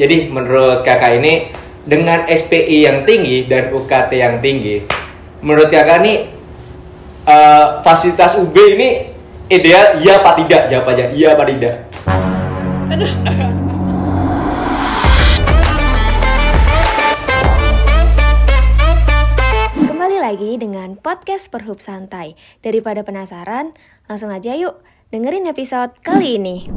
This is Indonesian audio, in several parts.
Jadi menurut kakak ini dengan SPI yang tinggi dan UKT yang tinggi, menurut kakak ini eh, fasilitas UB ini ideal iya apa tidak? Jawab aja iya apa tidak. Kembali lagi dengan podcast Perhub Santai. Daripada penasaran, langsung aja yuk dengerin episode kali ini.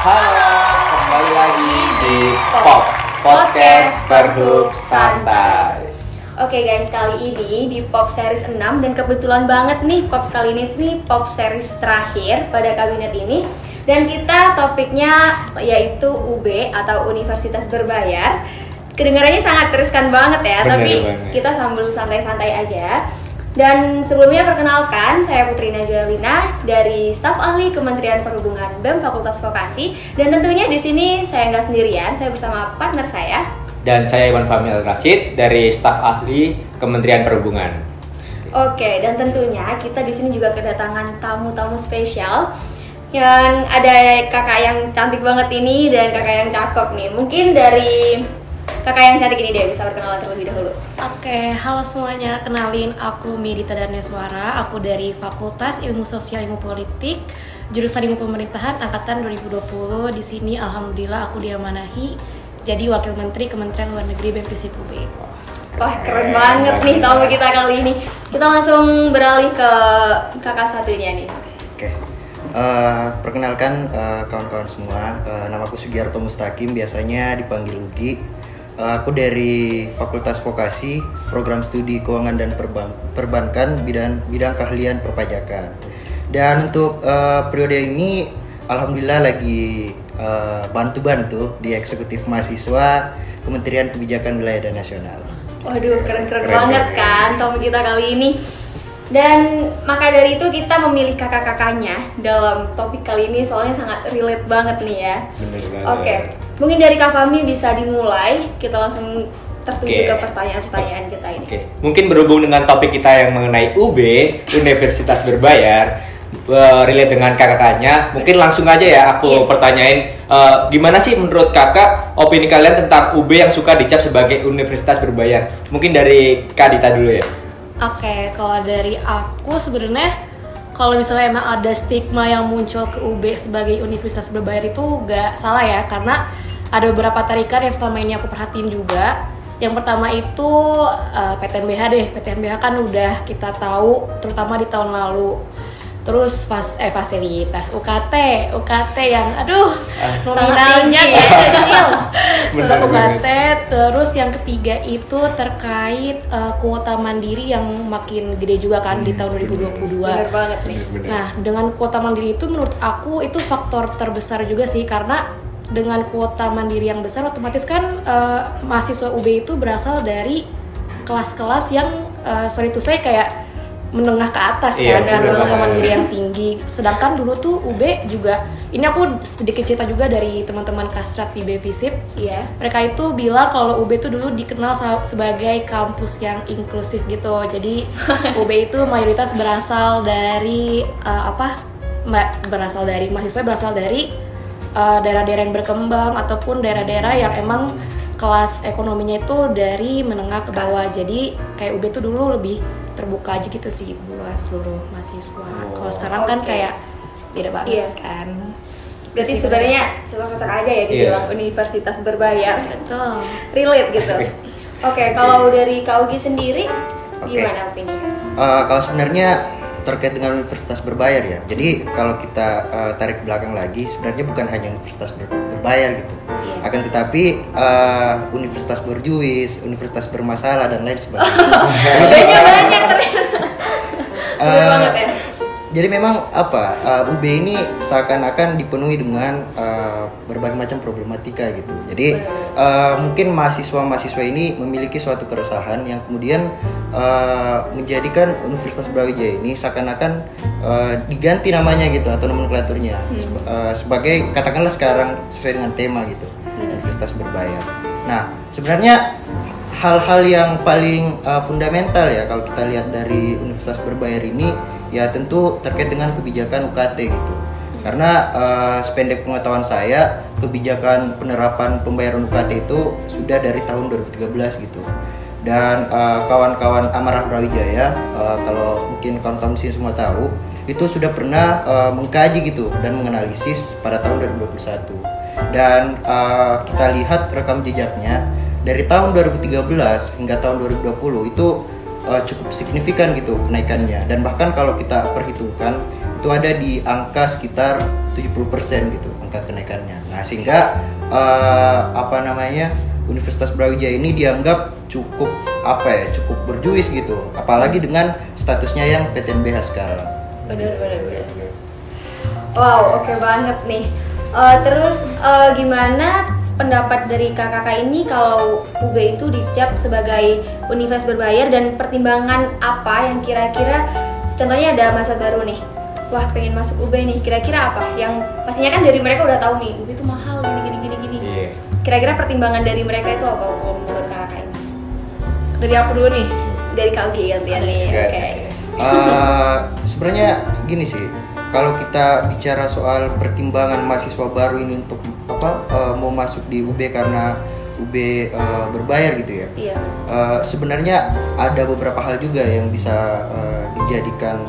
Halo, kembali lagi di Pops Podcast Perhub Santai. Oke guys, kali ini di Pop Series 6 dan kebetulan banget nih Pops kali ini nih Pop Series terakhir pada kabinet ini dan kita topiknya yaitu UB atau Universitas Berbayar. Kedengarannya sangat teruskan banget ya, Bener tapi banget. kita sambil santai-santai aja. Dan sebelumnya perkenalkan, saya Putri Najwa Lina dari staf ahli Kementerian Perhubungan BEM Fakultas Vokasi dan tentunya di sini saya nggak sendirian, saya bersama partner saya Dan saya Iwan Famil Rashid dari staf ahli Kementerian Perhubungan. Oke, dan tentunya kita di sini juga kedatangan tamu-tamu spesial yang ada kakak yang cantik banget ini dan kakak yang cakep nih. Mungkin dari kakak yang cantik ini deh bisa berkenalan terlebih dahulu. Oke, halo semuanya. Kenalin aku Medita Darneswara. Aku dari Fakultas Ilmu Sosial Ilmu Politik, jurusan Ilmu Pemerintahan angkatan 2020. Di sini alhamdulillah aku diamanahi jadi Wakil Menteri Kementerian Luar Negeri BPC UB. Wah keren banget nih tamu kita kali ini. Kita langsung beralih ke kakak satunya nih. Oke, Eh, perkenalkan eh, kawan-kawan semua, Eh, namaku Sugiarto Mustaqim, biasanya dipanggil Ugi. Eh, aku dari Fakultas Vokasi, Program Studi Keuangan dan Perban- Perbankan, bidang bidang keahlian perpajakan. Dan untuk eh, periode ini, alhamdulillah lagi eh, bantu-bantu di eksekutif mahasiswa Kementerian Kebijakan Wilayah dan Nasional. Waduh keren-keren Keren, banget keren. kan tamu kita kali ini. Dan maka dari itu kita memilih kakak-kakaknya dalam topik kali ini soalnya sangat relate banget nih ya. Bener banget. Oke, mungkin dari Kak Fami bisa dimulai. Kita langsung tertuju Oke. ke pertanyaan-pertanyaan kita ini. Oke, mungkin berhubung dengan topik kita yang mengenai UB, Universitas Berbayar, eh, relate dengan kakaknya, mungkin langsung aja ya aku Iya. pertanyain, eh, gimana sih menurut kakak opini kalian tentang UB yang suka dicap sebagai Universitas Berbayar? Mungkin dari Kak Dita dulu ya. Oke, kalau dari aku sebenarnya kalau misalnya emang ada stigma yang muncul ke UB sebagai universitas berbayar itu gak salah ya karena ada beberapa tarikan yang selama ini aku perhatiin juga. Yang pertama itu eh, PTNBH deh. PTNBH kan udah kita tahu terutama di tahun lalu. Terus pas eh fasilitas UKT, UKT yang aduh Ah. nominalnya Sangat tinggi. kecil. UKT, terus yang ketiga itu terkait eh, kuota mandiri yang makin gede juga kan di tahun 2022. Bener banget nih. Nah, dengan kuota mandiri itu menurut aku itu faktor terbesar juga sih karena dengan kuota mandiri yang besar otomatis kan eh, mahasiswa UB itu berasal dari kelas-kelas yang eh, sorry to say kayak menengah ke atas Iya, kan dengan kuota mandiri yang tinggi. Sedangkan dulu tuh UB juga ini aku sedikit cerita juga dari teman-teman kastrat di BVSIP Iya. mereka itu bilang kalau UB itu dulu dikenal sebagai kampus yang inklusif gitu. Jadi UB itu mayoritas berasal dari eh, apa? Berasal dari mahasiswa berasal dari eh, daerah-daerah yang berkembang ataupun daerah-daerah yang emang kelas ekonominya itu dari menengah ke bawah. Jadi kayak UB itu dulu lebih terbuka aja gitu sih buat seluruh mahasiswa. Kalau sekarang kan oke. kayak beda banget Iya. kan. Berarti sebenarnya cocok-cocok aja ya dibilang Iya. universitas berbayar. betul. Relate gitu. Oke, kalau dari Kak Ugi sendiri Oke. gimana opininya? Eh, kalau sebenarnya terkait dengan universitas berbayar ya. Jadi kalau kita eh, tarik belakang lagi, sebenarnya bukan hanya universitas ber- berbayar gitu. Iya. Akan tetapi eh, universitas berjuis, universitas bermasalah dan lain sebagainya. Bedanya banyak ternyata. Eh, banget ya. Jadi memang apa eh, UB ini seakan-akan dipenuhi dengan eh, berbagai macam problematika gitu. Jadi eh, mungkin mahasiswa-mahasiswa ini memiliki suatu keresahan yang kemudian eh, menjadikan Universitas Brawijaya ini seakan-akan eh, diganti namanya gitu atau nomenklaturnya Seba- eh, sebagai katakanlah sekarang sesuai dengan tema gitu Universitas berbayar. Nah sebenarnya hal-hal yang paling uh, fundamental ya kalau kita lihat dari universitas berbayar ini ya tentu terkait dengan kebijakan UKT gitu. Karena eh, sependek pengetahuan saya, kebijakan penerapan pembayaran UKT itu sudah dari tahun 2013 gitu. Dan eh, kawan-kawan Amarah Brawijaya, eh, kalau mungkin kawan-kawan sini semua tahu, itu sudah pernah eh, mengkaji gitu dan menganalisis pada tahun 2021. Dan eh, kita lihat rekam jejaknya dari tahun 2013 hingga tahun 2020 itu eh, cukup signifikan gitu kenaikannya dan bahkan kalau kita perhitungkan itu ada di angka sekitar 70% gitu angka kenaikannya. Nah, sehingga eh, apa namanya? Universitas Brawijaya ini dianggap cukup apa ya? cukup berjuis gitu. Apalagi dengan statusnya yang PTNBH sekarang. bener bener wow oke banget nih Eh, terus eh, gimana pendapat dari kakak-kakak ini kalau UB itu dicap sebagai universitas berbayar dan pertimbangan apa yang kira-kira contohnya ada masa baru nih. Wah pengen masuk UB nih. Kira-kira apa? Yang pastinya kan dari mereka udah tahu nih UB itu mahal gini gini gini gini. Iya. kira-kira pertimbangan dari mereka itu apa kalau menurut kakak ini? Dari aku dulu nih. dari kak Ugi gantian nih Oke. oke. Eh, sebenarnya gini sih kalau kita bicara soal pertimbangan mahasiswa baru ini untuk apa eh, mau masuk di UB karena UB eh, berbayar gitu ya? Iya. Eh, sebenarnya ada beberapa hal juga yang bisa eh, dijadikan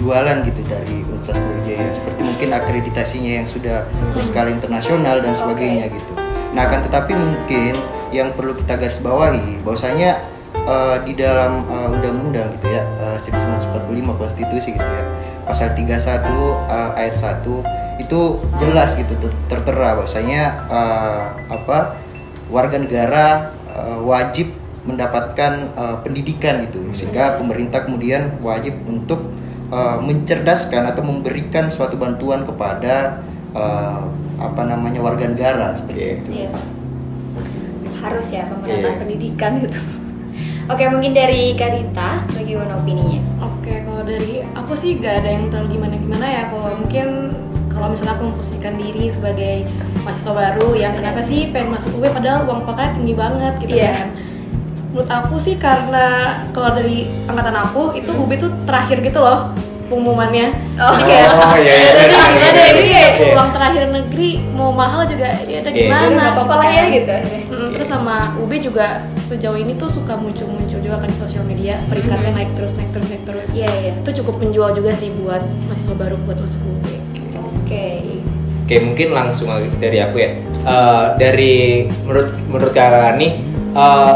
jualan gitu dari Universitas Brawijaya seperti mungkin akreditasinya yang sudah berskala internasional dan sebagainya gitu. Nah, akan tetapi mungkin yang perlu kita garis bawahi bahwasanya eh, di dalam eh, undang-undang gitu ya eh, 1945 konstitusi gitu ya pasal 31 eh, ayat 1 itu jelas gitu ter- tertera bahwasanya eh, apa warga negara eh, wajib mendapatkan eh, pendidikan gitu sehingga pemerintah kemudian wajib untuk eh, mencerdaskan atau memberikan suatu bantuan kepada eh, apa namanya warga negara seperti itu. Iya. Harus ya pemerataan Iya. pendidikan gitu. Oke, mungkin dari Karita, bagaimana opininya? Oke, kalau dari aku sih gak ada yang terlalu gimana-gimana ya. Kalau mungkin kalau misalnya aku memposisikan diri sebagai mahasiswa baru yang kenapa sih pengen masuk UB padahal uang pakainya tinggi banget gitu Iya. kan. Menurut aku sih karena kalau dari angkatan aku itu UB tuh terakhir gitu loh pengumumannya. Oh. Jadi kayak Oh, iya, iya. jadi gimana ya? Jadi kayak Oke. uang terakhir negeri mau mahal juga ya udah Iya. gimana. Udah nggak apa-apa lah ya gitu. Mm, terus sama UB juga sejauh ini tuh suka muncul-muncul juga kan di sosial media peringkatnya naik terus naik terus naik terus Iya, iya. itu cukup menjual juga sih buat mahasiswa baru buat masuk UB Oke. Oke mungkin langsung aja dari aku ya. Eh, dari menurut menurut kakak nih eh,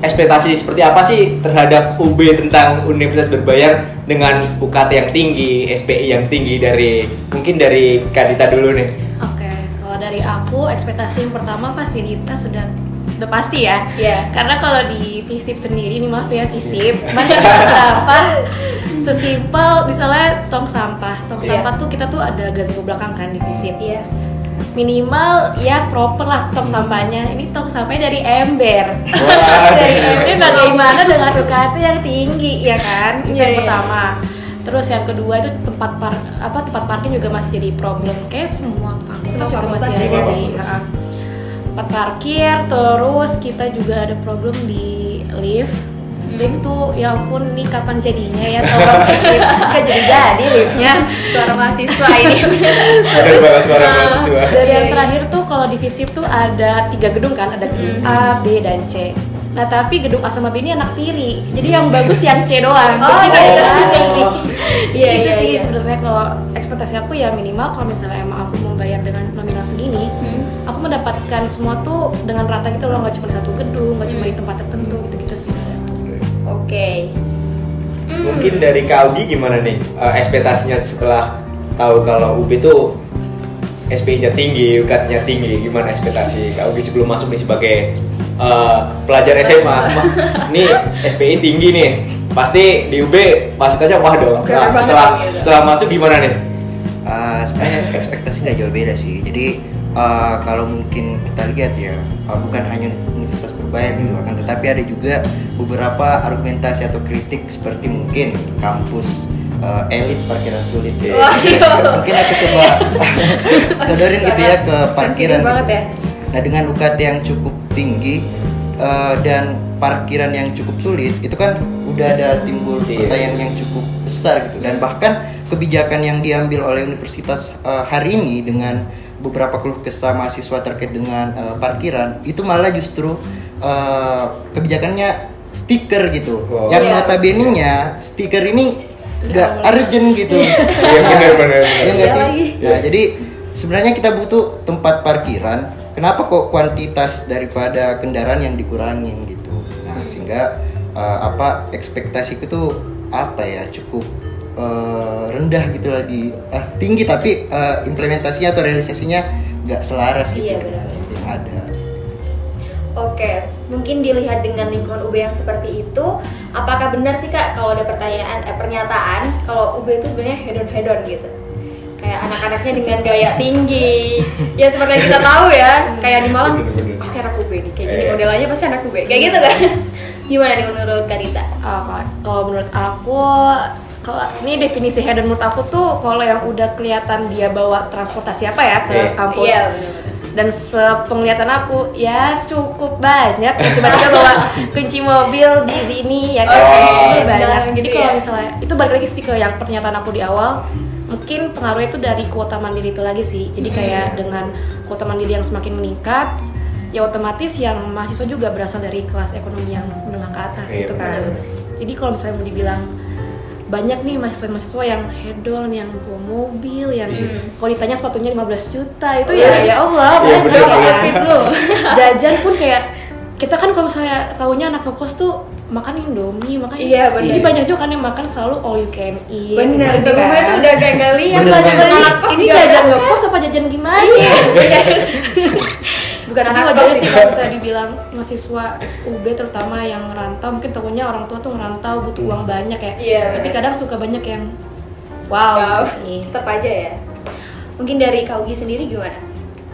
ekspektasi seperti apa sih terhadap UB tentang universitas berbayar dengan UKT yang tinggi, SPI yang tinggi dari mungkin dari Kadita dulu nih. oke kalau dari aku ekspektasi yang pertama fasilitas sudah udah pasti ya Iya. karena kalau di FISIP sendiri nih maaf ya FISIP masih apa sesimpel misalnya tong sampah tong Iya. sampah tuh kita tuh ada gazebo belakang kan di FISIP Iya. Minimal ya proper lah tong sampahnya. Ini tong sampahnya dari ember. Dari ember bagaimana dengan UKT yang tinggi ya kan? Itu Iya, yang iya. pertama. Terus yang kedua itu tempat par apa tempat parkir juga masih jadi problem. Kayak semua fakultas Semua juga masih ada juga. Sih tempat parkir terus kita juga ada problem di lift lift tuh ya ampun nih kapan jadinya ya tolong kasih nggak jadi jadi liftnya Suara mahasiswa ini. Banget suara mahasiswa. dari Iya, yang iya. terakhir tuh kalau di FISIP tuh ada tiga gedung kan, ada gedung Mm. A, B, dan C. Nah tapi gedung A sama B ini anak tiri, jadi yang bagus yang C doang. Oh, Jadi kayak gitu. gimana? Iya, itu iya, sih iya. sebenarnya kalau ekspektasi aku ya minimal kalau misalnya emang aku membayar dengan nominal segini, Hmm. aku mendapatkan semua tuh dengan rata gitu loh, nggak cuma satu gedung, nggak cuma di tempat tertentu gitu-gitu sih. Oke. Hmm. Mungkin dari Kaugi gimana nih eh, ekspektasinya setelah tahu kalau UB tuh SPI-nya tinggi, UKT-nya tinggi, gimana ekspektasi Kaugi sebelum masuk nih sebagai eh, pelajar SMA? Nih SPI tinggi nih, pasti di UB fasilitasnya wah dong. Nah, setelah gitu. setelah masuk gimana nih? Uh, sebenarnya ekspektasi nggak jauh beda sih. Jadi uh, kalau mungkin kita lihat ya, uh, bukan hanya universitas berbayar gitu, akan tetapi ada juga beberapa argumentasi atau kritik seperti mungkin kampus uh, elit parkiran sulit ya. Wah, iya. mungkin aku coba sodorin gitu ya ke parkiran. banget ya. Nah dengan UKT yang cukup tinggi uh, dan parkiran yang cukup sulit, itu kan udah ada timbul Iya. pertanyaan yang cukup besar gitu dan bahkan kebijakan yang diambil oleh universitas eh, hari ini dengan beberapa keluh kesah mahasiswa terkait dengan eh, parkiran itu malah justru eh, kebijakannya stiker gitu. Wow. Yang Iya. notabene-nya stiker ini nggak urgent gitu. Iya benar benar. Iya Iya sih? lagi. Nah, jadi sebenarnya kita butuh tempat parkiran. Kenapa kok kuantitas daripada kendaraan yang dikurangin gitu? Nah, sehingga eh, apa ekspektasiku tuh apa ya cukup eh, rendah gitu lah di eh, tinggi tapi eh, implementasinya atau realisasinya nggak selaras gitu Iya, benar. Oke, mungkin dilihat dengan lingkungan UB yang seperti itu, apakah benar sih kak kalau ada pertanyaan, eh, pernyataan kalau UB itu sebenarnya hedon hedon gitu? Kayak anak-anaknya dengan gaya tinggi, ya seperti yang kita tahu ya, kayak di Malang Bener-bener. pasti anak UB nih, kayak gini Iya. modelannya pasti anak UB, kayak gitu kan? Gimana nih menurut Kak Dita? Ah, kalau- kalau menurut aku kalau ini definisi hedon menurut aku tuh kalau yang udah kelihatan dia bawa transportasi apa ya ke Iya. kampus Iya, benar-benar. Dan sepenglihatan aku ya cukup banyak. Ya, tiba-tiba bawa kunci mobil di sini ya kan? Oke, Itu banyak. jangan jadi gitu kalau ya. misalnya itu balik lagi sih ke yang pernyataan aku di awal. Mungkin pengaruhnya itu dari kuota mandiri itu lagi sih. Jadi kayak dengan kuota mandiri yang semakin meningkat ya otomatis yang mahasiswa juga berasal dari kelas ekonomi yang menengah ke atas Iya, gitu kan. jadi kalau misalnya mau dibilang banyak nih mahasiswa-mahasiswa yang hedon, yang bawa mobil, yang Hmm. kalau ditanya sepatunya 15 juta itu ya ya Allah Iya, banyak bener, ya. bener. Lu. Jajan pun kayak kita kan kalau misalnya tahunya anak ngekos tuh makan Indomie, makan Iya, bener. Jadi banyak juga kan yang makan selalu all you can eat. Bener, gitu tuh UB tuh udah kayak gak lihat Bener masa banget. anak kos ini jajan ngekos apa jajan gimana? Iya. Bukan Tapi anak wajar kos sih sih kalau misalnya dibilang mahasiswa UB terutama yang ngerantau mungkin tahunya orang tua tuh ngerantau butuh uang banyak ya. Iya, Tapi kadang suka banyak yang wow, Wow, gitu tetap aja ya. Mungkin dari Kaugi sendiri gimana?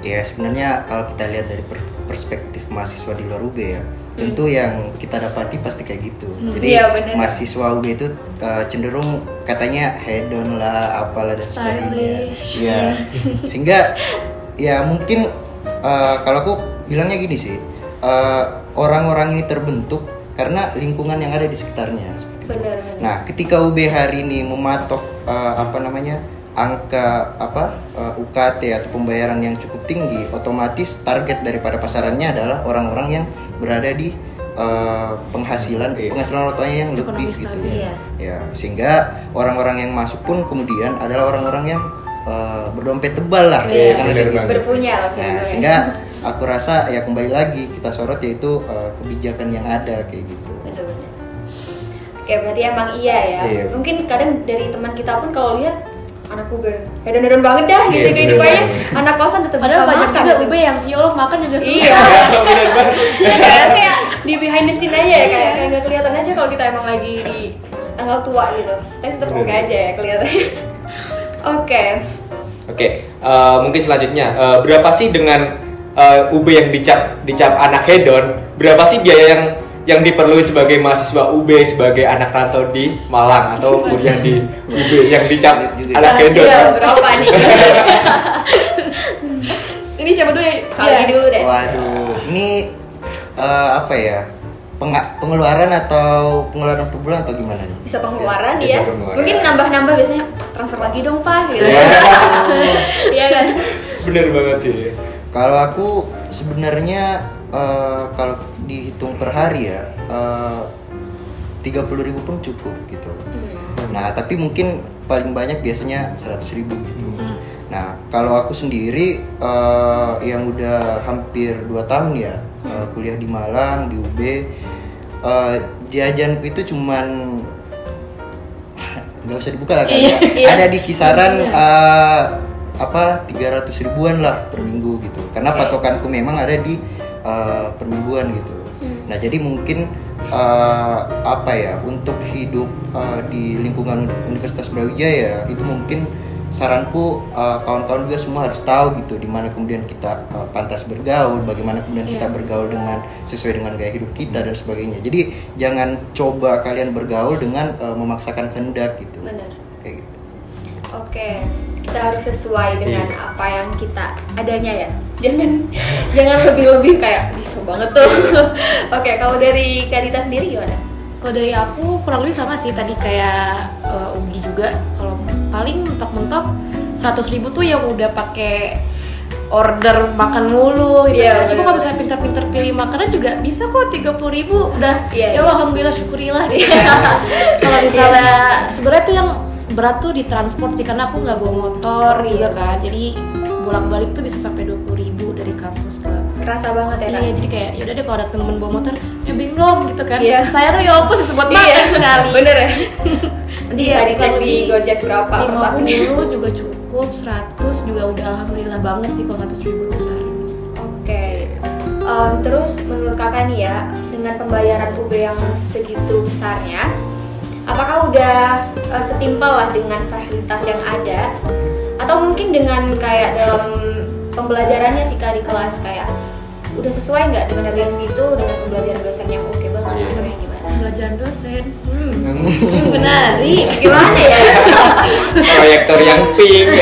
Ya sebenarnya kalau kita lihat dari per- perspektif mahasiswa di luar UB ya, tentu yang kita dapati pasti kayak gitu. Jadi Iya, bener. mahasiswa UB itu uh, cenderung katanya hedon lah, apalah dan sebagainya. Iya. Sehingga ya mungkin uh, kalau aku bilangnya gini sih, uh, orang-orang ini terbentuk karena lingkungan yang ada di sekitarnya. Benar, benar. Nah, ketika UB hari ini mematok uh, apa namanya angka apa uh, UKT atau pembayaran yang cukup tinggi, otomatis target daripada pasarannya adalah orang-orang yang berada di uh, penghasilan Iya. penghasilan orang tuanya yang Ekonomi lebih gitu. Iya. Ya, sehingga orang-orang yang masuk pun kemudian adalah orang-orang yang uh, berdompet tebal lah, Iya, kan bener kayak gitu. Berpunya lah Nah, sehingga aku rasa ya kembali lagi kita sorot yaitu uh, kebijakan yang ada kayak gitu. Bener-bener. Oke, berarti emang iya ya. Iya. Mungkin kadang dari teman kita pun kalau lihat anak UB hedon-hedon banget dah gitu Iya, kehidupannya. Anak kosan tetap bisa Padahal banyak makan. juga yang ya Allah makan juga susah. Iya. Iya, kayak di behind the scene aja ya kayak kayak nggak kelihatan aja kalau kita emang lagi di tanggal tua gitu. Tapi tetap oke aja ya kelihatannya. Oke. Oke, eh, mungkin selanjutnya eh, berapa sih dengan eh, UB yang dicap dicap anak hedon? Berapa sih biaya yang yang diperlukan sebagai mahasiswa UB sebagai anak rantau di Malang atau kuliah di UB yang dicap anak hedon? Iya, berapa nih? Ini siapa dulu ya? Kalau Iya. dulu deh. Waduh, ini eh, apa ya? Penga- pengeluaran atau pengeluaran per bulan atau gimana nih? Bisa pengeluaran Bisa ya. pengeluaran. Mungkin nambah-nambah biasanya transfer lagi dong, Pak gitu. Iya. Iya kan? Bener banget sih. Kalau aku sebenarnya eh, kalau dihitung per hari ya tiga puluh ribu pun cukup gitu. Hmm. Nah tapi mungkin paling banyak biasanya seratus ribu gitu. Nah kalau aku sendiri eh, yang udah hampir 2 tahun ya eh, kuliah di Malang di UB eh, jajanku itu cuman nggak usah dibuka lah kan ya. Iya. ada di kisaran eh, apa 300 ribuan lah per minggu gitu karena patokanku memang ada di eh, per mingguan gitu Hmm. nah jadi mungkin eh, apa ya untuk hidup eh, di lingkungan Universitas Brawijaya itu mungkin saranku eh, kawan-kawan juga semua harus tahu gitu di mana kemudian kita eh, pantas bergaul bagaimana kemudian kita Iya. bergaul dengan sesuai dengan gaya hidup kita dan sebagainya jadi jangan coba kalian bergaul dengan eh, memaksakan kehendak gitu Bener. kayak gitu Oke, kita harus sesuai dengan Iya. apa yang kita adanya ya. Jangan jangan lebih-lebih kayak bisa banget tuh. Oke, kalau dari Kadita sendiri gimana? Kalau dari aku kurang lebih sama sih tadi kayak uh, Ugi juga. Kalau paling mentok-mentok 100 ribu tuh yang udah pakai order makan mulu gitu Iya, kan. Cuma bener. kalau misalnya pintar-pintar pilih makanan juga bisa kok 30 ribu udah Iya, ya iya. Allah alhamdulillah syukurilah gitu. kalau misalnya sebenarnya tuh yang berat tuh di transport sih karena aku nggak bawa motor Oh, juga iya. kan. Jadi bolak-balik tuh bisa sampai 20 ribu dari kampus ke Kerasa banget ya. Iya, jadi kayak yaudah deh kalau ada temen bawa motor, nebeng dong gitu kan. Iya. Saya tuh ya apa sih sebut Iya, makan sekali. Bener ya. Nanti Iya, bisa dicek kurang di Gojek berapa per tahunnya. 50 juga cukup, 100 juga udah alhamdulillah banget sih kalau 100 ribu per sehari. Oke. Em, terus menurut kakak nih ya, dengan pembayaran UB yang segitu besarnya, apakah udah eh, setimpal lah dengan fasilitas yang ada? Atau mungkin dengan kayak dalam pembelajarannya sih kak di kelas kayak udah sesuai nggak dengan harga yang segitu dengan pembelajaran dosen yang oke banget Iya. atau yang gimana? Pembelajaran dosen, hmm, hmm, menarik. Gimana ya? proyektor yang pink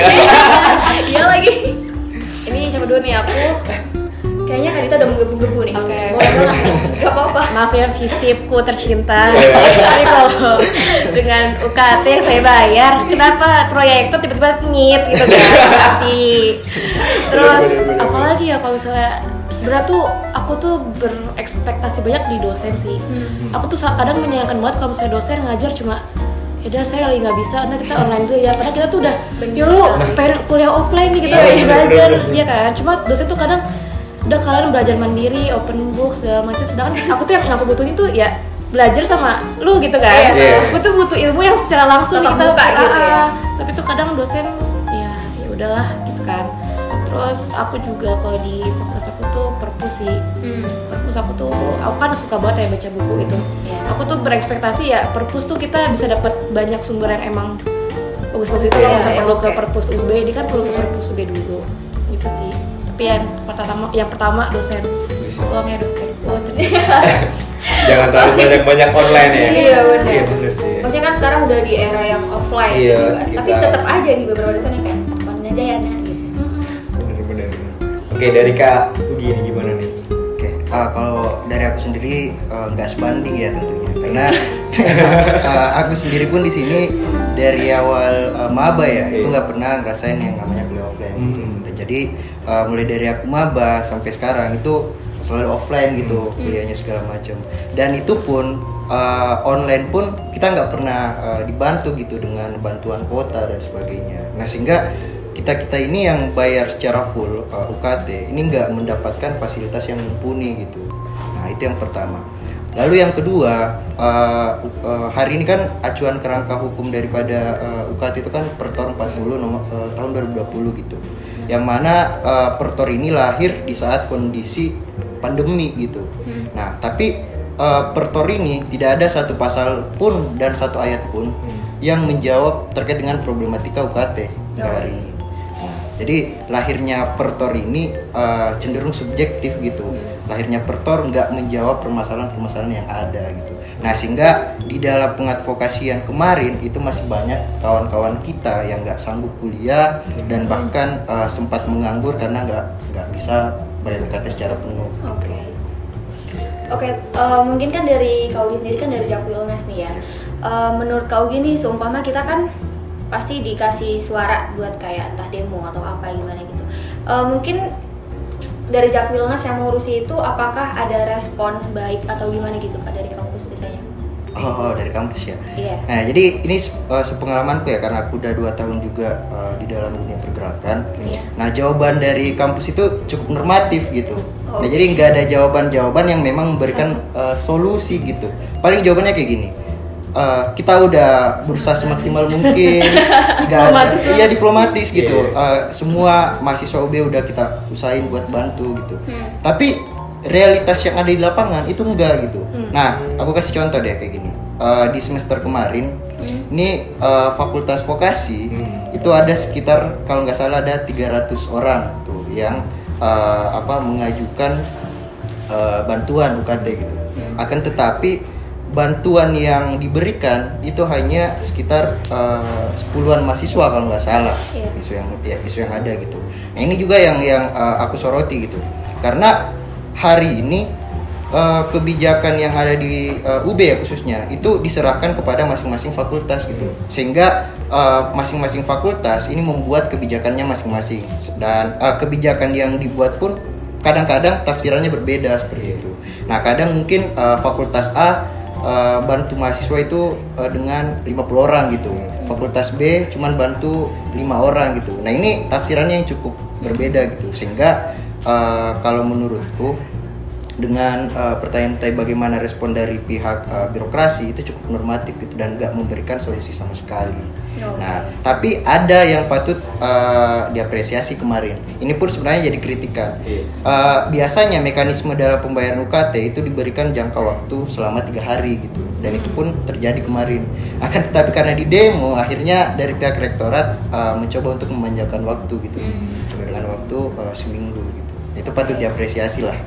Iya lagi. Ini coba dulu nih aku. Kayaknya Kak Dita udah menggebu-gebu nih. Oke. Banget. Gak apa-apa. Maaf ya visipku tercinta. Iya. Tapi kalau dengan UKT yang saya bayar, kenapa proyektor tiba-tiba ngit gitu kan? Tapi terus bener, bener. apalagi ya kalau misalnya sebenarnya tuh aku tuh berekspektasi banyak di dosen sih. Hmm. Aku tuh kadang menyayangkan banget kalau misalnya dosen ngajar cuma Yaudah saya lagi nggak bisa, nanti kita online dulu ya Padahal kita tuh udah, Bener ya lu kuliah offline nih, kita Iya, lagi iya, belajar. Iya kan, cuma dosen tuh kadang udah kalian belajar mandiri, open book segala macam. Sedangkan aku tuh yang aku butuhin tuh ya belajar sama lu gitu kan. Iya. Iya. Aku tuh butuh ilmu yang secara langsung Tatap kita muka gitu ya. Ah, Tapi tuh kadang dosen ya ya udahlah gitu kan. Terus aku juga kalau di fakultas aku tuh perpus sih. Hmm. Perpus aku tuh aku kan suka banget ya baca buku itu. Iya. Aku tuh berekspektasi ya perpus tuh kita bisa dapat banyak sumber yang emang bagus-bagus itu kalau misalnya iya, perlu ke oke. perpus UB ini kan perlu ke Hmm. perpus UB dulu gitu sih tapi yang pertama yang pertama dosen uangnya dosen oh, ternyata. jangan terlalu banyak banyak online ya Iya, bener. iya sih Maksudnya kan sekarang udah di era yang offline Iya, gitu kan. Tapi tetap aja nih beberapa dosen yang kayak oke dari kak Ugi ini gimana nih Oke, uh, kalau dari aku sendiri uh, nggak sebanding ya tentunya, karena uh, aku sendiri pun di sini dari awal uh, maba ya itu Iya. nggak pernah ngerasain yang namanya kuliah offline. gitu. Hmm. Dan Jadi uh, mulai dari aku maba sampai sekarang itu selalu offline gitu kuliahnya segala macam. Dan itu pun uh, online pun kita nggak pernah uh, dibantu gitu dengan bantuan kuota dan sebagainya. Nah sehingga kita kita ini yang bayar secara full uh, UKT ini nggak mendapatkan fasilitas yang mumpuni gitu. Nah itu yang pertama. Lalu yang kedua uh, uh, hari ini kan acuan kerangka hukum daripada uh, UKT itu kan Pertor 40 nomor uh, tahun 2020 gitu. Yang mana uh, Pertor ini lahir di saat kondisi pandemi gitu. Nah tapi uh, Pertor ini tidak ada satu pasal pun dan satu ayat pun yang menjawab terkait dengan problematika UKT hingga hari ini. Jadi lahirnya pertor ini uh, cenderung subjektif gitu. Lahirnya pertor nggak menjawab permasalahan-permasalahan yang ada gitu. Nah sehingga di dalam pengadvokasian kemarin itu masih banyak kawan-kawan kita yang nggak sanggup kuliah dan bahkan uh, sempat menganggur karena nggak nggak bisa bayar UKT secara penuh. Oke. Oke, eh, mungkin kan dari Kaugi sendiri kan dari Jakpilnas nih ya. Eh, menurut Kaugi nih seumpama kita kan pasti dikasih suara buat kayak entah demo atau apa gimana gitu. Eh, mungkin dari Jakpilnas yang mengurusi itu apakah ada respon baik atau gimana gitu kak dari kampus biasanya? Oh, oh, dari kampus ya. Iya. Nah, jadi ini uh, sepengalamanku ya karena aku udah dua tahun juga uh, di dalam dunia pergerakan. Iya. Nah, jawaban dari kampus itu cukup normatif gitu. Oh. Nah, jadi nggak ada jawaban-jawaban yang memang memberikan uh, solusi gitu. Paling jawabannya kayak gini. Uh, kita udah berusaha semaksimal mungkin, ada, Diplomatis iya diplomatis gitu. Iya. Uh, semua mahasiswa UB udah kita usahain buat bantu gitu. Hmm. Tapi realitas yang ada di lapangan itu enggak gitu. Hmm. Nah, aku kasih contoh deh kayak gini. Eh, di semester kemarin, Hmm. ini eh, fakultas vokasi Hmm. itu ada sekitar kalau nggak salah ada 300 orang tuh yang eh, apa mengajukan eh, bantuan UKT gitu. Hmm. Akan tetapi bantuan yang diberikan itu hanya sekitar eh, sepuluhan mahasiswa kalau nggak salah. Iya. isu yang ya, isu yang ada gitu. Nah ini juga yang yang eh, aku soroti gitu. Karena hari ini eh, kebijakan yang ada di eh, UB ya khususnya itu diserahkan kepada masing-masing fakultas gitu. Sehingga eh, masing-masing fakultas ini membuat kebijakannya masing-masing. Dan eh, kebijakan yang dibuat pun kadang-kadang tafsirannya berbeda seperti itu. Nah kadang mungkin eh, fakultas A eh, bantu mahasiswa itu eh, dengan 50 orang gitu. Fakultas B cuman bantu lima orang gitu. Nah ini tafsirannya yang cukup berbeda gitu. Sehingga eh, kalau menurutku dengan eh, pertanyaan-pertanyaan bagaimana respon dari pihak eh, birokrasi itu cukup normatif gitu dan nggak memberikan solusi sama sekali. Oke. Nah, tapi ada yang patut eh, diapresiasi kemarin. Ini pun sebenarnya jadi kritikan. Iya. Eh, biasanya mekanisme dalam pembayaran UKT itu diberikan jangka waktu selama tiga hari gitu, dan itu pun terjadi kemarin. Akan tetapi karena di demo, akhirnya dari pihak rektorat eh, mencoba untuk memanjangkan waktu gitu, dengan waktu eh, seminggu gitu. Itu patut diapresiasi lah.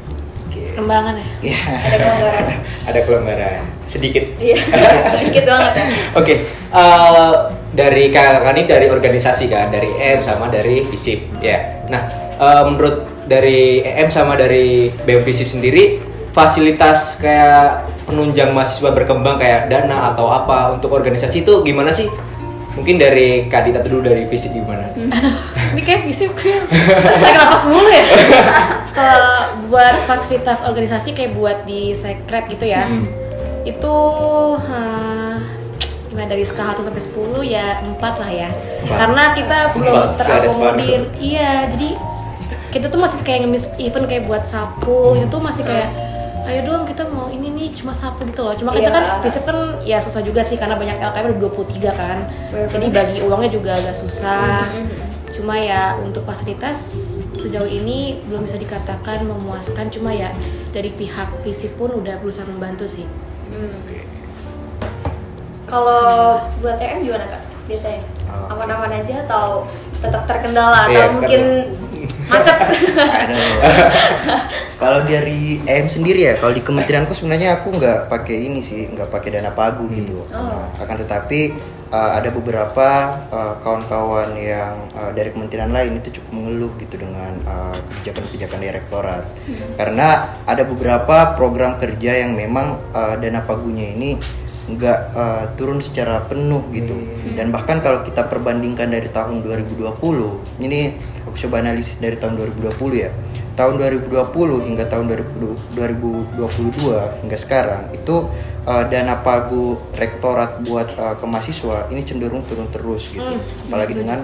Kembangan ya. Iya. Ada kelonggaran. Ada kelonggaran sedikit. Iya, sedikit banget ya. Oke, eh, dari kakak ini dari organisasi kan, dari EM sama dari FISIP ya. Nah, eh, menurut dari EM sama dari BEM FISIP sendiri, fasilitas kayak penunjang mahasiswa berkembang kayak dana atau apa untuk organisasi itu gimana sih? Mungkin dari Kak Dita dulu dari FISIP gimana? Ini kayak fisik kayak lagi napas mulu ya. Kalau buat fasilitas organisasi kayak buat di sekret gitu ya. Itu eh, gimana dari skala 1 sampai 10 ya 4 lah ya. Karena kita belum terakomodir. Iya, jadi kita tuh masih kayak ngemis event kayak buat sapu itu tuh masih kayak ayo dong kita mau ini nih cuma sapu gitu loh cuma kita Iya. kan prinsip kan ya susah juga sih karena banyak LKM ada 23 kan Bener. jadi bagi uangnya juga agak susah Mhm. Cuma ya untuk fasilitas sejauh ini belum bisa dikatakan memuaskan cuma ya dari pihak visi pun udah berusaha membantu sih Hmm. Kalau buat EM gimana kak? Biasanya Oh. aman-aman aja atau tetap terkendala atau kan- mungkin macet? Aduh. kalau dari EM sendiri ya, kalau di kementerianku sebenarnya aku nggak pakai ini sih, nggak pakai dana pagu gitu. Oh. Nah, akan tetapi uh, ada beberapa uh, kawan-kawan yang uh, dari kementerian lain itu cukup mengeluh gitu dengan uh, kebijakan-kebijakan direktorat, karena ada beberapa program kerja yang memang uh, dana pagunya ini nggak uh, turun secara penuh gitu. Dan bahkan kalau kita perbandingkan dari tahun 2020 ini aku coba analisis dari tahun 2020 ya. Tahun 2020 hingga tahun 2020 2022 hingga sekarang itu uh, dana pagu rektorat buat uh, ke mahasiswa ini cenderung turun terus gitu. Hmm, apalagi setuju. dengan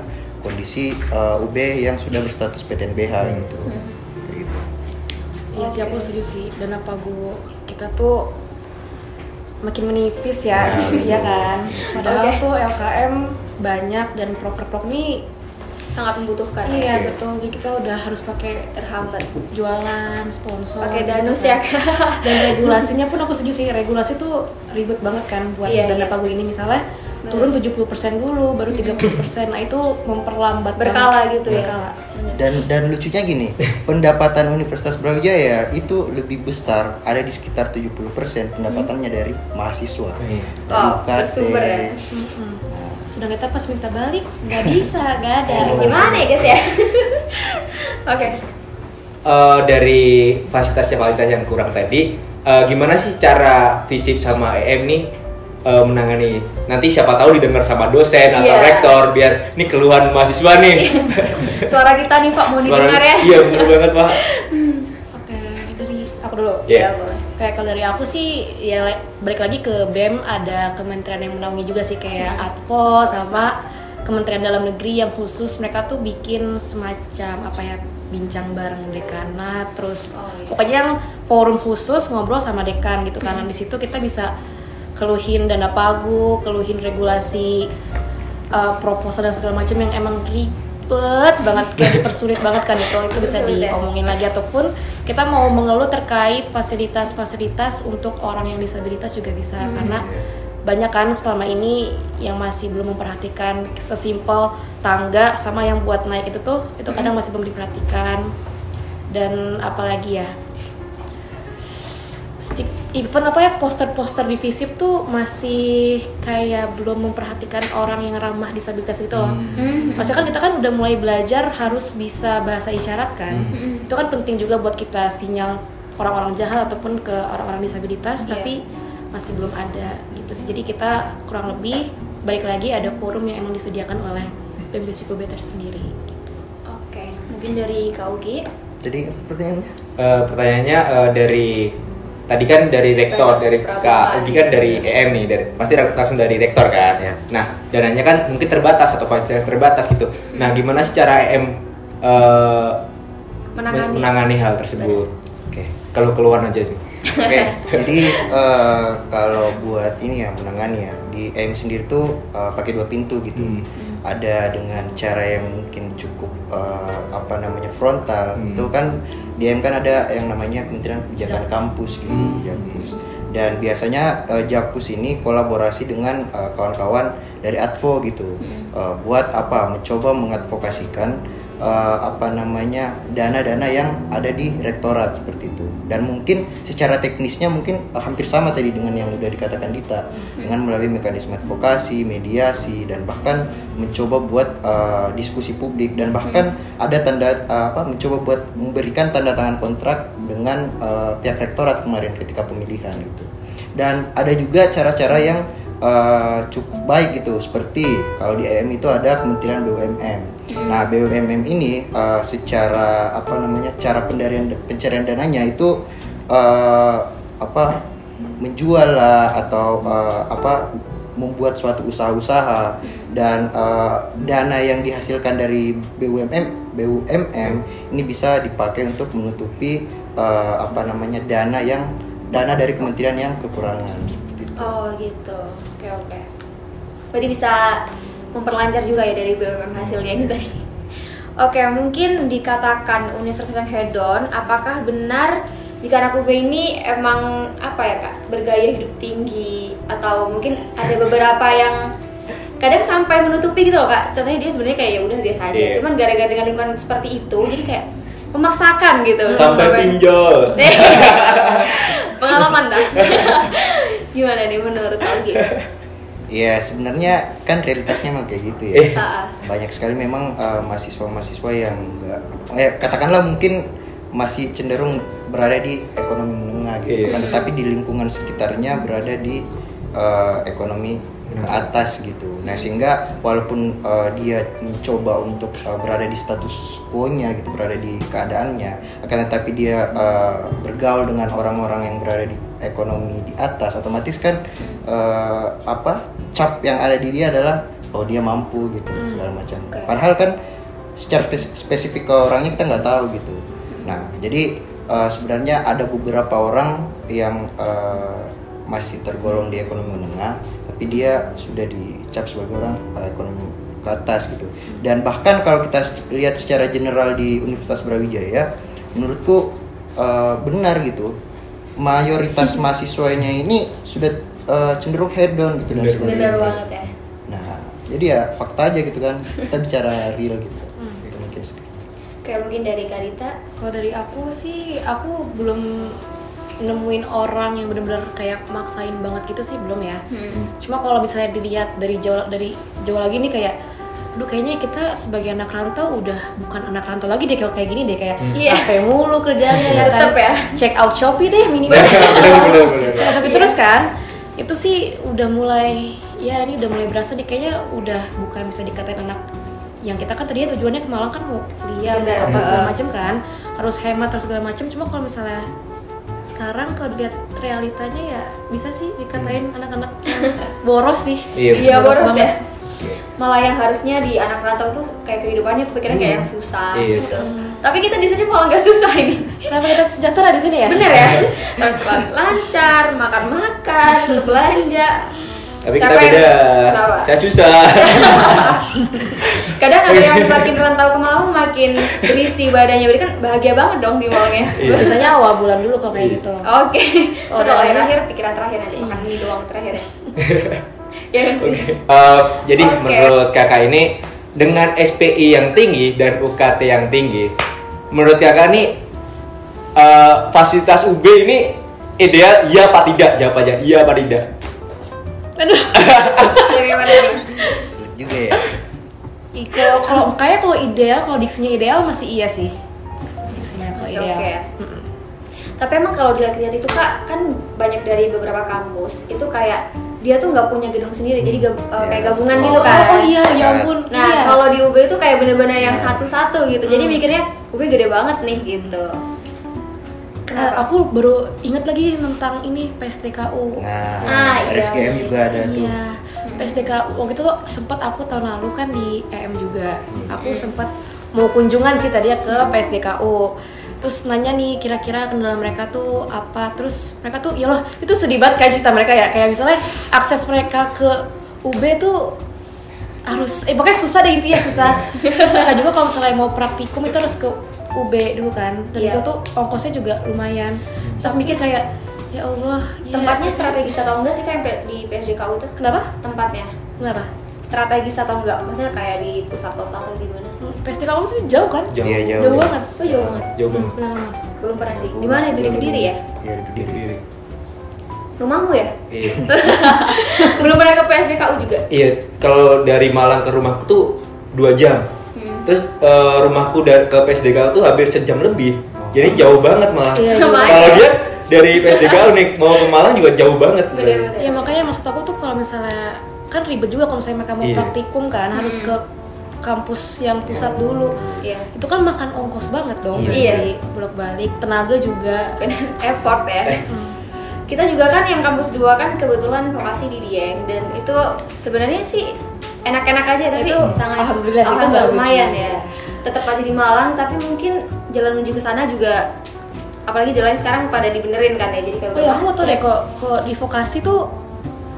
kondisi uh, UB yang sudah berstatus PTNBH gitu. Kayak gitu. Iya sih aku setuju sih. Dana pagu kita tuh makin menipis ya, Nah, iya kan. Padahal Oke. tuh LKM banyak dan proker-proker nih Sangat membutuhkan. iya Oke. betul. Jadi kita udah harus pakai Terhambat. jualan, sponsor. Pakai gitu danus kan. ya kak. Dan regulasinya pun aku setuju sih. Regulasi tuh ribet banget kan buat Iya, dana iya. pagu ini misalnya Bener. turun 70% dulu baru 30%. Nah, itu memperlambat Berkala banget. gitu ya. Berkala. dan dan lucunya gini pendapatan Universitas Brawijaya itu lebih besar ada di sekitar 70% pendapatannya dari mahasiswa Iya. dari Wow, UKT. bersumber ya. Sedang kita pas minta balik nggak bisa, nggak ada. Gimana ya guys ya? Oke. Eh, dari fasilitas-fasilitas yang kurang tadi, eh, gimana sih cara visip sama EM nih eh, menangani? Nanti siapa tahu didengar sama dosen atau Iya. rektor biar ini keluhan mahasiswa nih. Suara kita nih Pak mau Suara- didengar ya? Iya bener banget pak. Oke, dari aku dulu. Iya. Iya, boleh. Kayak kalau dari aku sih ya balik lagi ke BEM ada kementerian yang menaungi juga sih kayak Advo sama Kementerian Dalam Negeri yang khusus mereka tuh bikin semacam apa ya bincang bareng dekanat terus Oh, iya. pokoknya yang forum khusus ngobrol sama dekan gitu karena di situ kita bisa keluhin dana pagu, keluhin regulasi uh, proposal dan segala macam yang emang ribet banget kayak dipersulit banget kan itu itu bisa diomongin lagi. Ataupun kita mau mengeluh terkait fasilitas-fasilitas untuk orang yang disabilitas juga bisa karena banyak kan selama ini yang masih belum memperhatikan sesimpel tangga sama yang buat naik itu tuh itu kadang masih belum diperhatikan. Dan apalagi ya stick event apa ya poster-poster di Visip tuh masih kayak belum memperhatikan orang yang ramah disabilitas gitu loh. Hmm. Maksudnya kan kita kan udah mulai belajar harus bisa bahasa isyarat kan. Hmm. Itu kan penting juga buat kita sinyal orang-orang jahat ataupun ke orang-orang disabilitas Iya. tapi masih belum ada gitu sih jadi kita kurang lebih balik lagi ada forum yang emang disediakan oleh BEM UB tersendiri gitu. Oke, mungkin dari Kak Ugi. Jadi pertanyaannya? Eh, pertanyaannya eh, dari tadi kan dari rektor dari. Kak Ugi kan dari EM nih dari pasti langsung dari rektor kan Ya. nah dananya kan mungkin terbatas atau fasilitas terbatas gitu nah gimana secara EM eh, Menangani. menangani hal tersebut Oke. kalau keluar aja sih Oke, jadi eh, kalau buat ini ya menangani ya di AIM sendiri tuh eh, pakai dua pintu gitu. Hmm. Ada dengan cara yang mungkin cukup eh, apa namanya frontal. Hmm. Itu kan di AIM kan ada yang namanya Kementerian Kebijakan Kampus gitu, Hmm. Jakpus. Dan biasanya eh, Jakpus ini kolaborasi dengan eh, kawan-kawan dari Advo gitu. Eh, buat apa? Mencoba mengadvokasikan eh, apa namanya dana-dana yang ada di rektorat seperti itu. Dan mungkin secara teknisnya mungkin eh, hampir sama tadi dengan yang udah dikatakan Dita dengan melalui mekanisme advokasi, mediasi dan bahkan mencoba buat eh, diskusi publik dan bahkan ada tanda eh, apa mencoba buat memberikan tanda tangan kontrak dengan eh, pihak rektorat kemarin ketika pemilihan gitu dan ada juga cara-cara yang eh, cukup baik gitu seperti kalau di EM itu ada Kementerian BUMN. Nah BUMN ini eh, secara apa namanya cara pendarian pencarian dananya itu eh, apa menjual lah atau eh, apa membuat suatu usaha-usaha dan eh, dana yang dihasilkan dari BUMN BUMN ini bisa dipakai untuk menutupi eh, apa namanya dana yang dana dari kementerian yang kekurangan seperti itu. Oh gitu. Oke oke. Berarti bisa memperlancar juga ya dari BUMN hasilnya ini tadi. Oke, mungkin dikatakan universitas yang hedon, apakah benar jika anak UB ini emang apa ya kak bergaya hidup tinggi atau mungkin ada beberapa yang kadang sampai menutupi gitu loh kak. Contohnya dia sebenarnya kayak ya udah biasa aja, Iya. cuman gara-gara dengan lingkungan seperti itu, jadi kayak memaksakan gitu. sampai pinjol pengalaman dah. Gimana nih menurut Augie? Ya sebenarnya kan realitasnya memang kayak gitu ya. Eh. Banyak sekali memang eh, mahasiswa-mahasiswa yang enggak eh, katakanlah mungkin masih cenderung berada di ekonomi menengah gitu Iya. kan tetapi di lingkungan sekitarnya berada di eh, ekonomi ke atas gitu. Nah, sehingga walaupun eh, dia mencoba untuk eh, berada di status quo-nya gitu, berada di keadaannya, akan tetapi dia eh, bergaul dengan orang-orang yang berada di ekonomi di atas, otomatis kan eh, apa? Cap yang ada di dia adalah oh dia mampu gitu segala macam. Oke. Padahal kan secara spes- spesifik ke orangnya kita nggak tahu gitu. Nah, jadi eh, sebenarnya ada beberapa orang yang eh, masih tergolong di ekonomi menengah, tapi dia sudah dicap sebagai orang eh, ekonomi ke atas gitu. Dan bahkan kalau kita lihat secara general di Universitas Brawijaya, menurutku eh, benar gitu. Mayoritas mahasiswanya ini sudah eh, cenderung head down gitu dan sebagainya. Benar banget ya. Nah, jadi ya fakta aja gitu kan. Kita bicara real gitu. Itu mungkin sih. Oke, mungkin dari Karita. Kalau dari aku sih, aku belum nemuin orang yang bener-bener kayak maksain banget gitu sih belum ya. Hmm. Cuma kalau misalnya dilihat dari jauh dari jauh lagi nih kayak, aduh kayaknya kita sebagai anak rantau udah bukan anak rantau lagi deh kalau kayak gini deh kayak Iya. capek mulu kerjanya ya kan. Tetep ya. Check out Shopee deh minimal. Check out Shopee terus kan. Itu sih udah mulai ya ini udah mulai berasa nih kayaknya udah bukan bisa dikatain anak yang kita kan tadinya tujuannya ke Malang kan mau kuliah mau apa segala macem kan harus hemat harus segala macem cuma kalau misalnya sekarang kalau dilihat realitanya ya bisa sih dikatain anak-anak yang boros sih Iya. Iya, boros banget. ya. Malah yang harusnya di anak rantau tuh kayak kehidupannya kepikiran kayak yang susah Iya. gitu. Tapi kita di sini malah nggak susah ini. kenapa kita sejahtera di sini ya Bener ya? Transport lancar, makan-makan, belanja. tapi kita Siapa yang- beda Kenapa? saya susah Kadang ada yang makin rantau ke Malang makin berisi badannya, berarti kan bahagia banget dong di Malangnya. Iya. biasanya awal bulan dulu kalau kayak gitu Oke. Oh, Kalau udah. akhir akhir pikiran terakhir nanti makan mie doang terakhir ya. sih. Eh, jadi menurut kakak ini dengan SPI yang tinggi dan UKT yang tinggi, menurut kakak ini eh, fasilitas UB ini ideal iya apa tidak? Jawab aja iya apa tidak? aduh Bagaimana nih? Sulit juga ya. Kalau kalau kayak kalau ideal kalau diksinya ideal masih iya sih diksinya kalau Masih ideal oke ya? Tapi emang kalau dilihat-lihat itu kak kan banyak dari beberapa kampus itu kayak dia tuh nggak punya gedung sendiri, jadi gab- uh, kayak Iya. gabungan Oh, gitu Oh, kan. oh iya, ya ampun. Nah iya. kalau di UB itu kayak bener-bener yang Nah. satu-satu gitu, jadi mikirnya UB gede banget nih gitu. Eh, aku baru inget lagi tentang ini PSTKU. Nah, Ah, iya. RSGM juga ada tuh. Iya. PSTK waktu itu tuh sempat aku tahun lalu kan di EM juga. Aku sempat mau kunjungan sih tadi ya ke PSDKU. Terus nanya nih kira-kira kendala mereka tuh apa. Terus mereka tuh ya loh itu sedih banget kan cerita mereka ya. Kayak misalnya akses mereka ke UB tuh harus eh pokoknya susah deh intinya susah. Terus mereka juga kalau misalnya mau praktikum itu harus ke UB dulu kan. Dan Iya. itu tuh ongkosnya juga lumayan. Terus aku mikir kayak ya Allah, ya, Tempatnya strategis atau enggak sih kayak di PSJKU tuh? Kenapa? Tempatnya Kenapa? Strategis atau enggak? Maksudnya kayak di pusat kota atau gimana? Pesti kamu tuh jauh kan? Jauh. Iya, jauh. Jauh banget. Oh jauh banget. Jauh banget. Benar-benar. Belum pernah sih. Di mana itu di Kediri ya? Iya di Kediri. Diri. Rumahmu ya? Iya. Belum pernah ke PSJKU juga? Iya, kalau dari Malang ke rumahku tuh dua jam. Hmm. Terus eh, rumahku dari ke PSDK tuh hampir sejam lebih. Jadi jauh banget malah. Iya. Kalau dia dari PSDK nih mau ke Malang juga jauh banget. Bener-bener. Ya makanya maksud aku tuh kalau misalnya kan ribet juga kalau misalnya mereka mau Iya. praktikum kan harus ke kampus yang pusat dulu. Iya. Itu kan makan ongkos banget dong. Iya. Dari bolak balik, tenaga juga. Effort ya. Eh. Kita juga kan yang kampus 2 kan kebetulan vokasi di Dieng dan itu sebenarnya sih enak-enak aja tapi Itu sangat alhamdulillah itu alhamdulillah bagus lumayan ya. Tetap aja di Malang tapi mungkin jalan menuju ke sana juga apalagi jalan sekarang pada dibenerin kan ya jadi kayak Oh ya, aku mau tau deh kok kok di vokasi tuh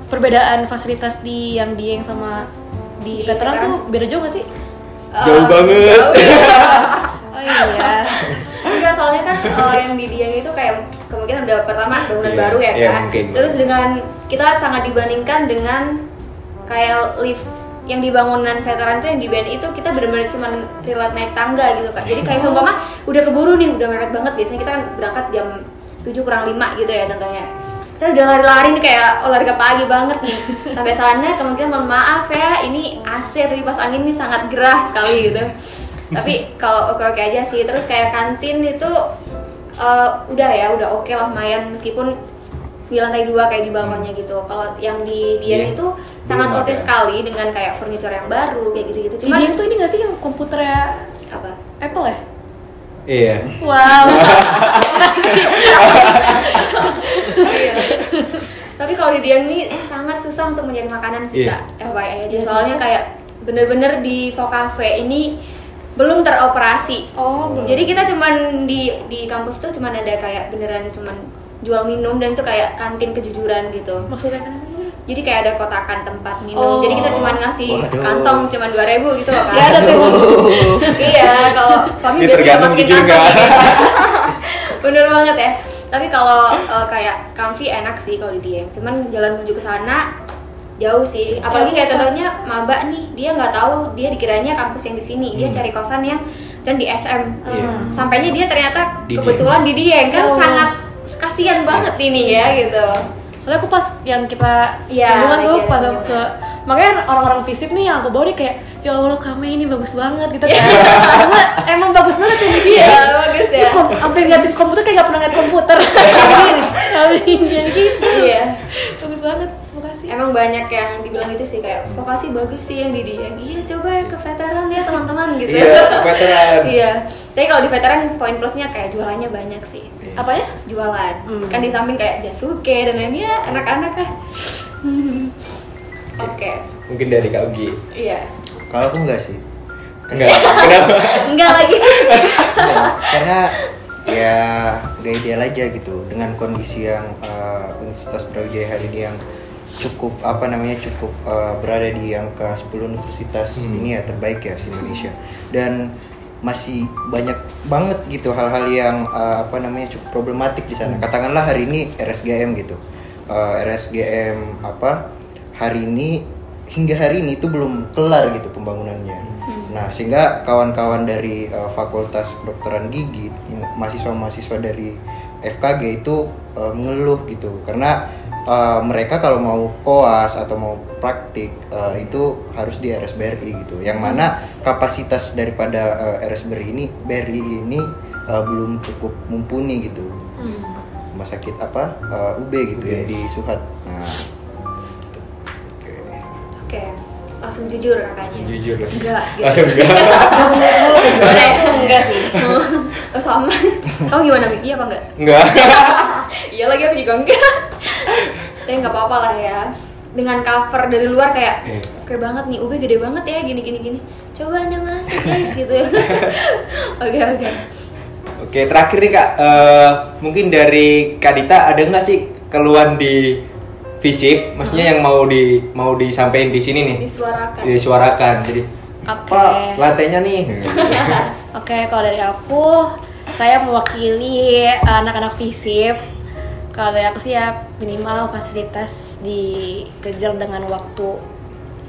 perbedaan fasilitas di yang Dieng sama di, Di veteran veteran. tuh beda jauh gak sih? Jauh banget. jauh ya. Oh iya. Enggak, soalnya kan eh, yang di Dieng itu kayak kemungkinan udah pertama bangunan Iya, baru ya iya, kan. mungkin. Terus dengan kita sangat dibandingkan dengan kayak lift yang di bangunan veteran tuh yang di BNI itu kita bener-bener cuman relate naik tangga gitu kak. Jadi kayak seumpama udah keburu nih, udah mepet banget. Biasanya kita kan berangkat jam 7 kurang 5 gitu ya contohnya. Kita udah lari-lari nih kayak olahraga pagi banget nih. Sampai sana kemungkinan mohon maaf ya, ini AC atau kipas angin ini sangat gerah sekali gitu tapi kalau oke oke aja sih terus kayak kantin itu eh, udah ya udah oke lah lumayan meskipun di lantai dua kayak di balkonnya gitu kalau yang di Dian Iya. itu sangat oke ada. sekali dengan kayak furniture yang baru kayak gitu gitu Di cuman tuh ini gak sih yang komputernya apa Apple ya? Iya. Wow. Tapi kalau di Dian ini sangat susah untuk mencari makanan sih Iya. kak FYI aja Iya soalnya kayak bener-bener di Vocafe ini belum teroperasi Oh, belum. Jadi kita cuman di di kampus tuh cuman ada kayak beneran cuman jual minum dan itu kayak kantin kejujuran gitu. maksudnya kan? Jadi kayak ada kotakan tempat minum. Oh. Jadi kita cuman ngasih Waduh. kantong cuman 2000 gitu loh ada kan. tuh Mas. iya, kalau kami biasanya masukin kantong. gitu. Bener banget ya. Tapi kalau eh, kayak Kamfi enak sih kalau di Dieng. Cuman jalan menuju ke sana jauh sih. Apalagi kayak contohnya maba nih, dia nggak tahu dia dikiranya kampus yang di sini. Dia Hmm. cari kosan yang dan di SM. Iya. Sampainya dia ternyata Di kebetulan di Dieng kan Oh. sangat kasihan banget ini ya gitu. Soalnya aku pas yang kita Iya, kunjungan tuh iya, pas aku ke makanya orang-orang fisip nih yang aku bawa nih kayak ya Allah kami ini bagus banget gitu kan. Karena emang bagus banget ini dia. Iya, bagus ya. Ini kom- Sampai liatin komputer kayak gak pernah liat komputer. Gini, kami jadi gitu. Iya. Bagus banget. Makasih. Emang banyak yang dibilang gitu sih kayak vokasi bagus sih yang di Dieng. Iya, coba ya ke veteran ya teman-teman gitu. Iya, veteran. Iya. Tapi kalau di veteran poin plusnya kayak jualannya banyak sih. Apanya? Jualan. Hmm. Kan di samping kayak Jasuke dan lainnya anak-anak lah. Oke. Mungkin dari Kak Ugi. Iya. Kalau aku enggak sih. Enggak. Kenapa? Enggak lagi. Enggak, karena ya nggak ideal aja gitu dengan kondisi yang uh, Universitas Brawijaya hari ini yang cukup apa namanya cukup uh, berada di angka 10 universitas Hmm. ini ya terbaik ya di Indonesia dan masih banyak banget gitu hal-hal yang uh, apa namanya cukup problematik di sana katakanlah hari ini RSGM gitu Uh, RSGM apa hari ini hingga hari ini itu belum kelar gitu pembangunannya Nah, sehingga kawan-kawan dari uh, Fakultas Kedokteran Gigi, mahasiswa-mahasiswa dari FKG itu uh, mengeluh gitu, karena uh, mereka kalau mau koas atau mau praktik uh, itu harus di RSBRI gitu, yang mana kapasitas daripada uh, RSBRI ini BRI ini uh, belum cukup mumpuni gitu. Hmm. rumah sakit apa eh, UB gitu ya di Suhat. Langsung jujur kakaknya. Jujur. Enggak. Gitu. Langsung enggak. Ya? enggak sih Oh sama. Kamu gimana Mik? Iya apa enggak? Enggak. iya lagi aku juga enggak. Tapi nggak apa-apa lah ya. Dengan cover dari luar kayak Iya. oke banget nih, UB gede banget ya gini gini gini. Coba anda masuk guys gitu. Oke oke. Oke, terakhir nih Kak, Eh, mungkin dari Kak Dita ada nggak sih keluhan di fisik, maksudnya yang mau di mau disampaikan di sini nih? Disuarakan. Disuarakan. Jadi Oke. Pak, lantainya nih. Oke, kalau dari aku, saya mewakili anak-anak FISIP. Kalau dari aku sih ya minimal fasilitas dikejar dengan waktu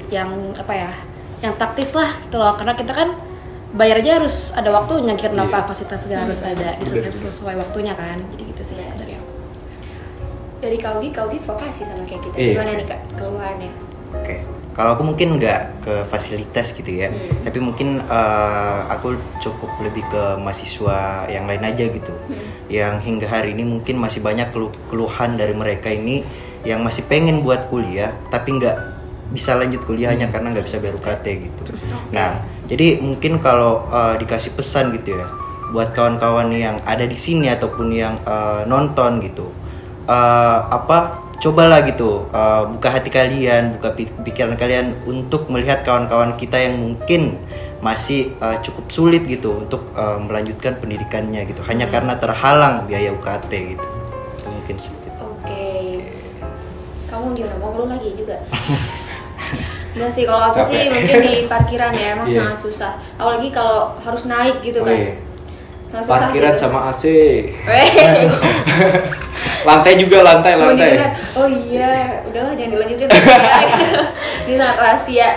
yang apa ya, yang taktis lah gitu loh. Karena kita kan bayar aja harus ada waktunya. Kita kenapa Iya. fasilitas juga harus ada diselesaikan sesuai waktunya kan. Jadi gitu sih kalau dari aku. Dari Kaugi, Kaugi vokasi sama kayak kita. Iya. Gimana nih kak keluarnya? Oke. Kalau aku mungkin nggak ke fasilitas gitu ya, Hmm. tapi mungkin eh, aku cukup lebih ke mahasiswa yang lain aja gitu, yang hingga hari ini mungkin masih banyak kelu- keluhan dari mereka ini yang masih pengen buat kuliah, tapi nggak bisa lanjut kuliahnya karena nggak bisa bayar UKT gitu. Nah, jadi mungkin kalau eh, dikasih pesan gitu ya, buat kawan-kawan yang ada di sini ataupun yang eh, nonton gitu, eh, apa cobalah gitu uh, buka hati kalian buka pi- pikiran kalian untuk melihat kawan-kawan kita yang mungkin masih uh, cukup sulit gitu untuk uh, melanjutkan pendidikannya gitu hanya karena terhalang biaya UKT gitu itu mungkin sedikit Oke. Kamu gimana? Mau ngeluh lagi juga? Enggak sih, kalau aku Capek. sih mungkin di parkiran ya emang Iya. sangat susah. Apalagi kalau harus naik gitu Oh, kan. iya. Parkiran sama AC. Lantai juga lantai Mau lantai. didengar, Oh iya, udahlah jangan dilanjutin ya. Ini sangat rahasia.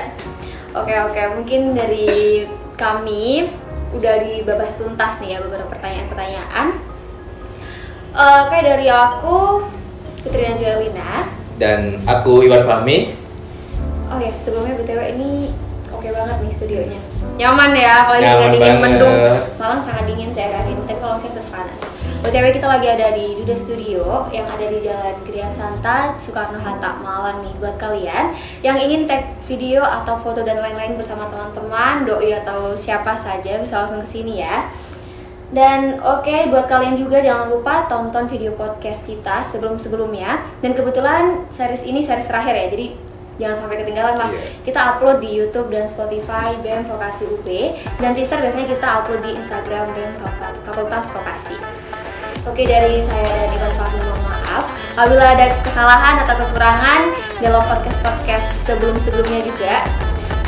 Oke oke, mungkin dari kami udah dibahas tuntas nih ya beberapa pertanyaan-pertanyaan. Eh, kayak dari aku Putri Angelina. Dan aku Iwan Fahmi. Oh ya, sebelumnya BTW ini oke banget nih studionya. Nyaman ya, Nyaman nggak dingin banget. mendung. Malang sangat dingin saya hari ini, tapi kalau siang terpanas. BTW kita lagi ada di Duda Studio yang ada di Jalan Gria Santa, Soekarno Hatta, Malang nih buat kalian yang ingin tag video atau foto dan lain-lain bersama teman-teman, doi atau siapa saja bisa langsung ke sini ya. Dan oke buat kalian juga jangan lupa tonton video podcast kita sebelum-sebelumnya. Dan kebetulan series ini series terakhir ya, jadi jangan sampai ketinggalan lah. Iya. Kita upload di YouTube dan Spotify BEM Vokasi UB dan teaser biasanya kita upload di Instagram BEM Fakultas Vokasi. Oke dari saya dan Iwan Fahmi mohon maaf Apabila ada kesalahan atau kekurangan dalam podcast-podcast sebelum-sebelumnya juga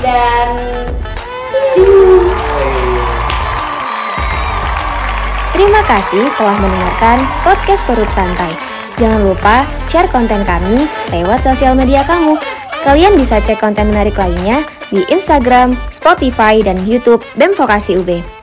Dan Terima kasih telah mendengarkan podcast Korup Santai. Jangan lupa share konten kami lewat sosial media kamu. Kalian bisa cek konten menarik lainnya di Instagram, Spotify, dan YouTube BEM Vokasi UB.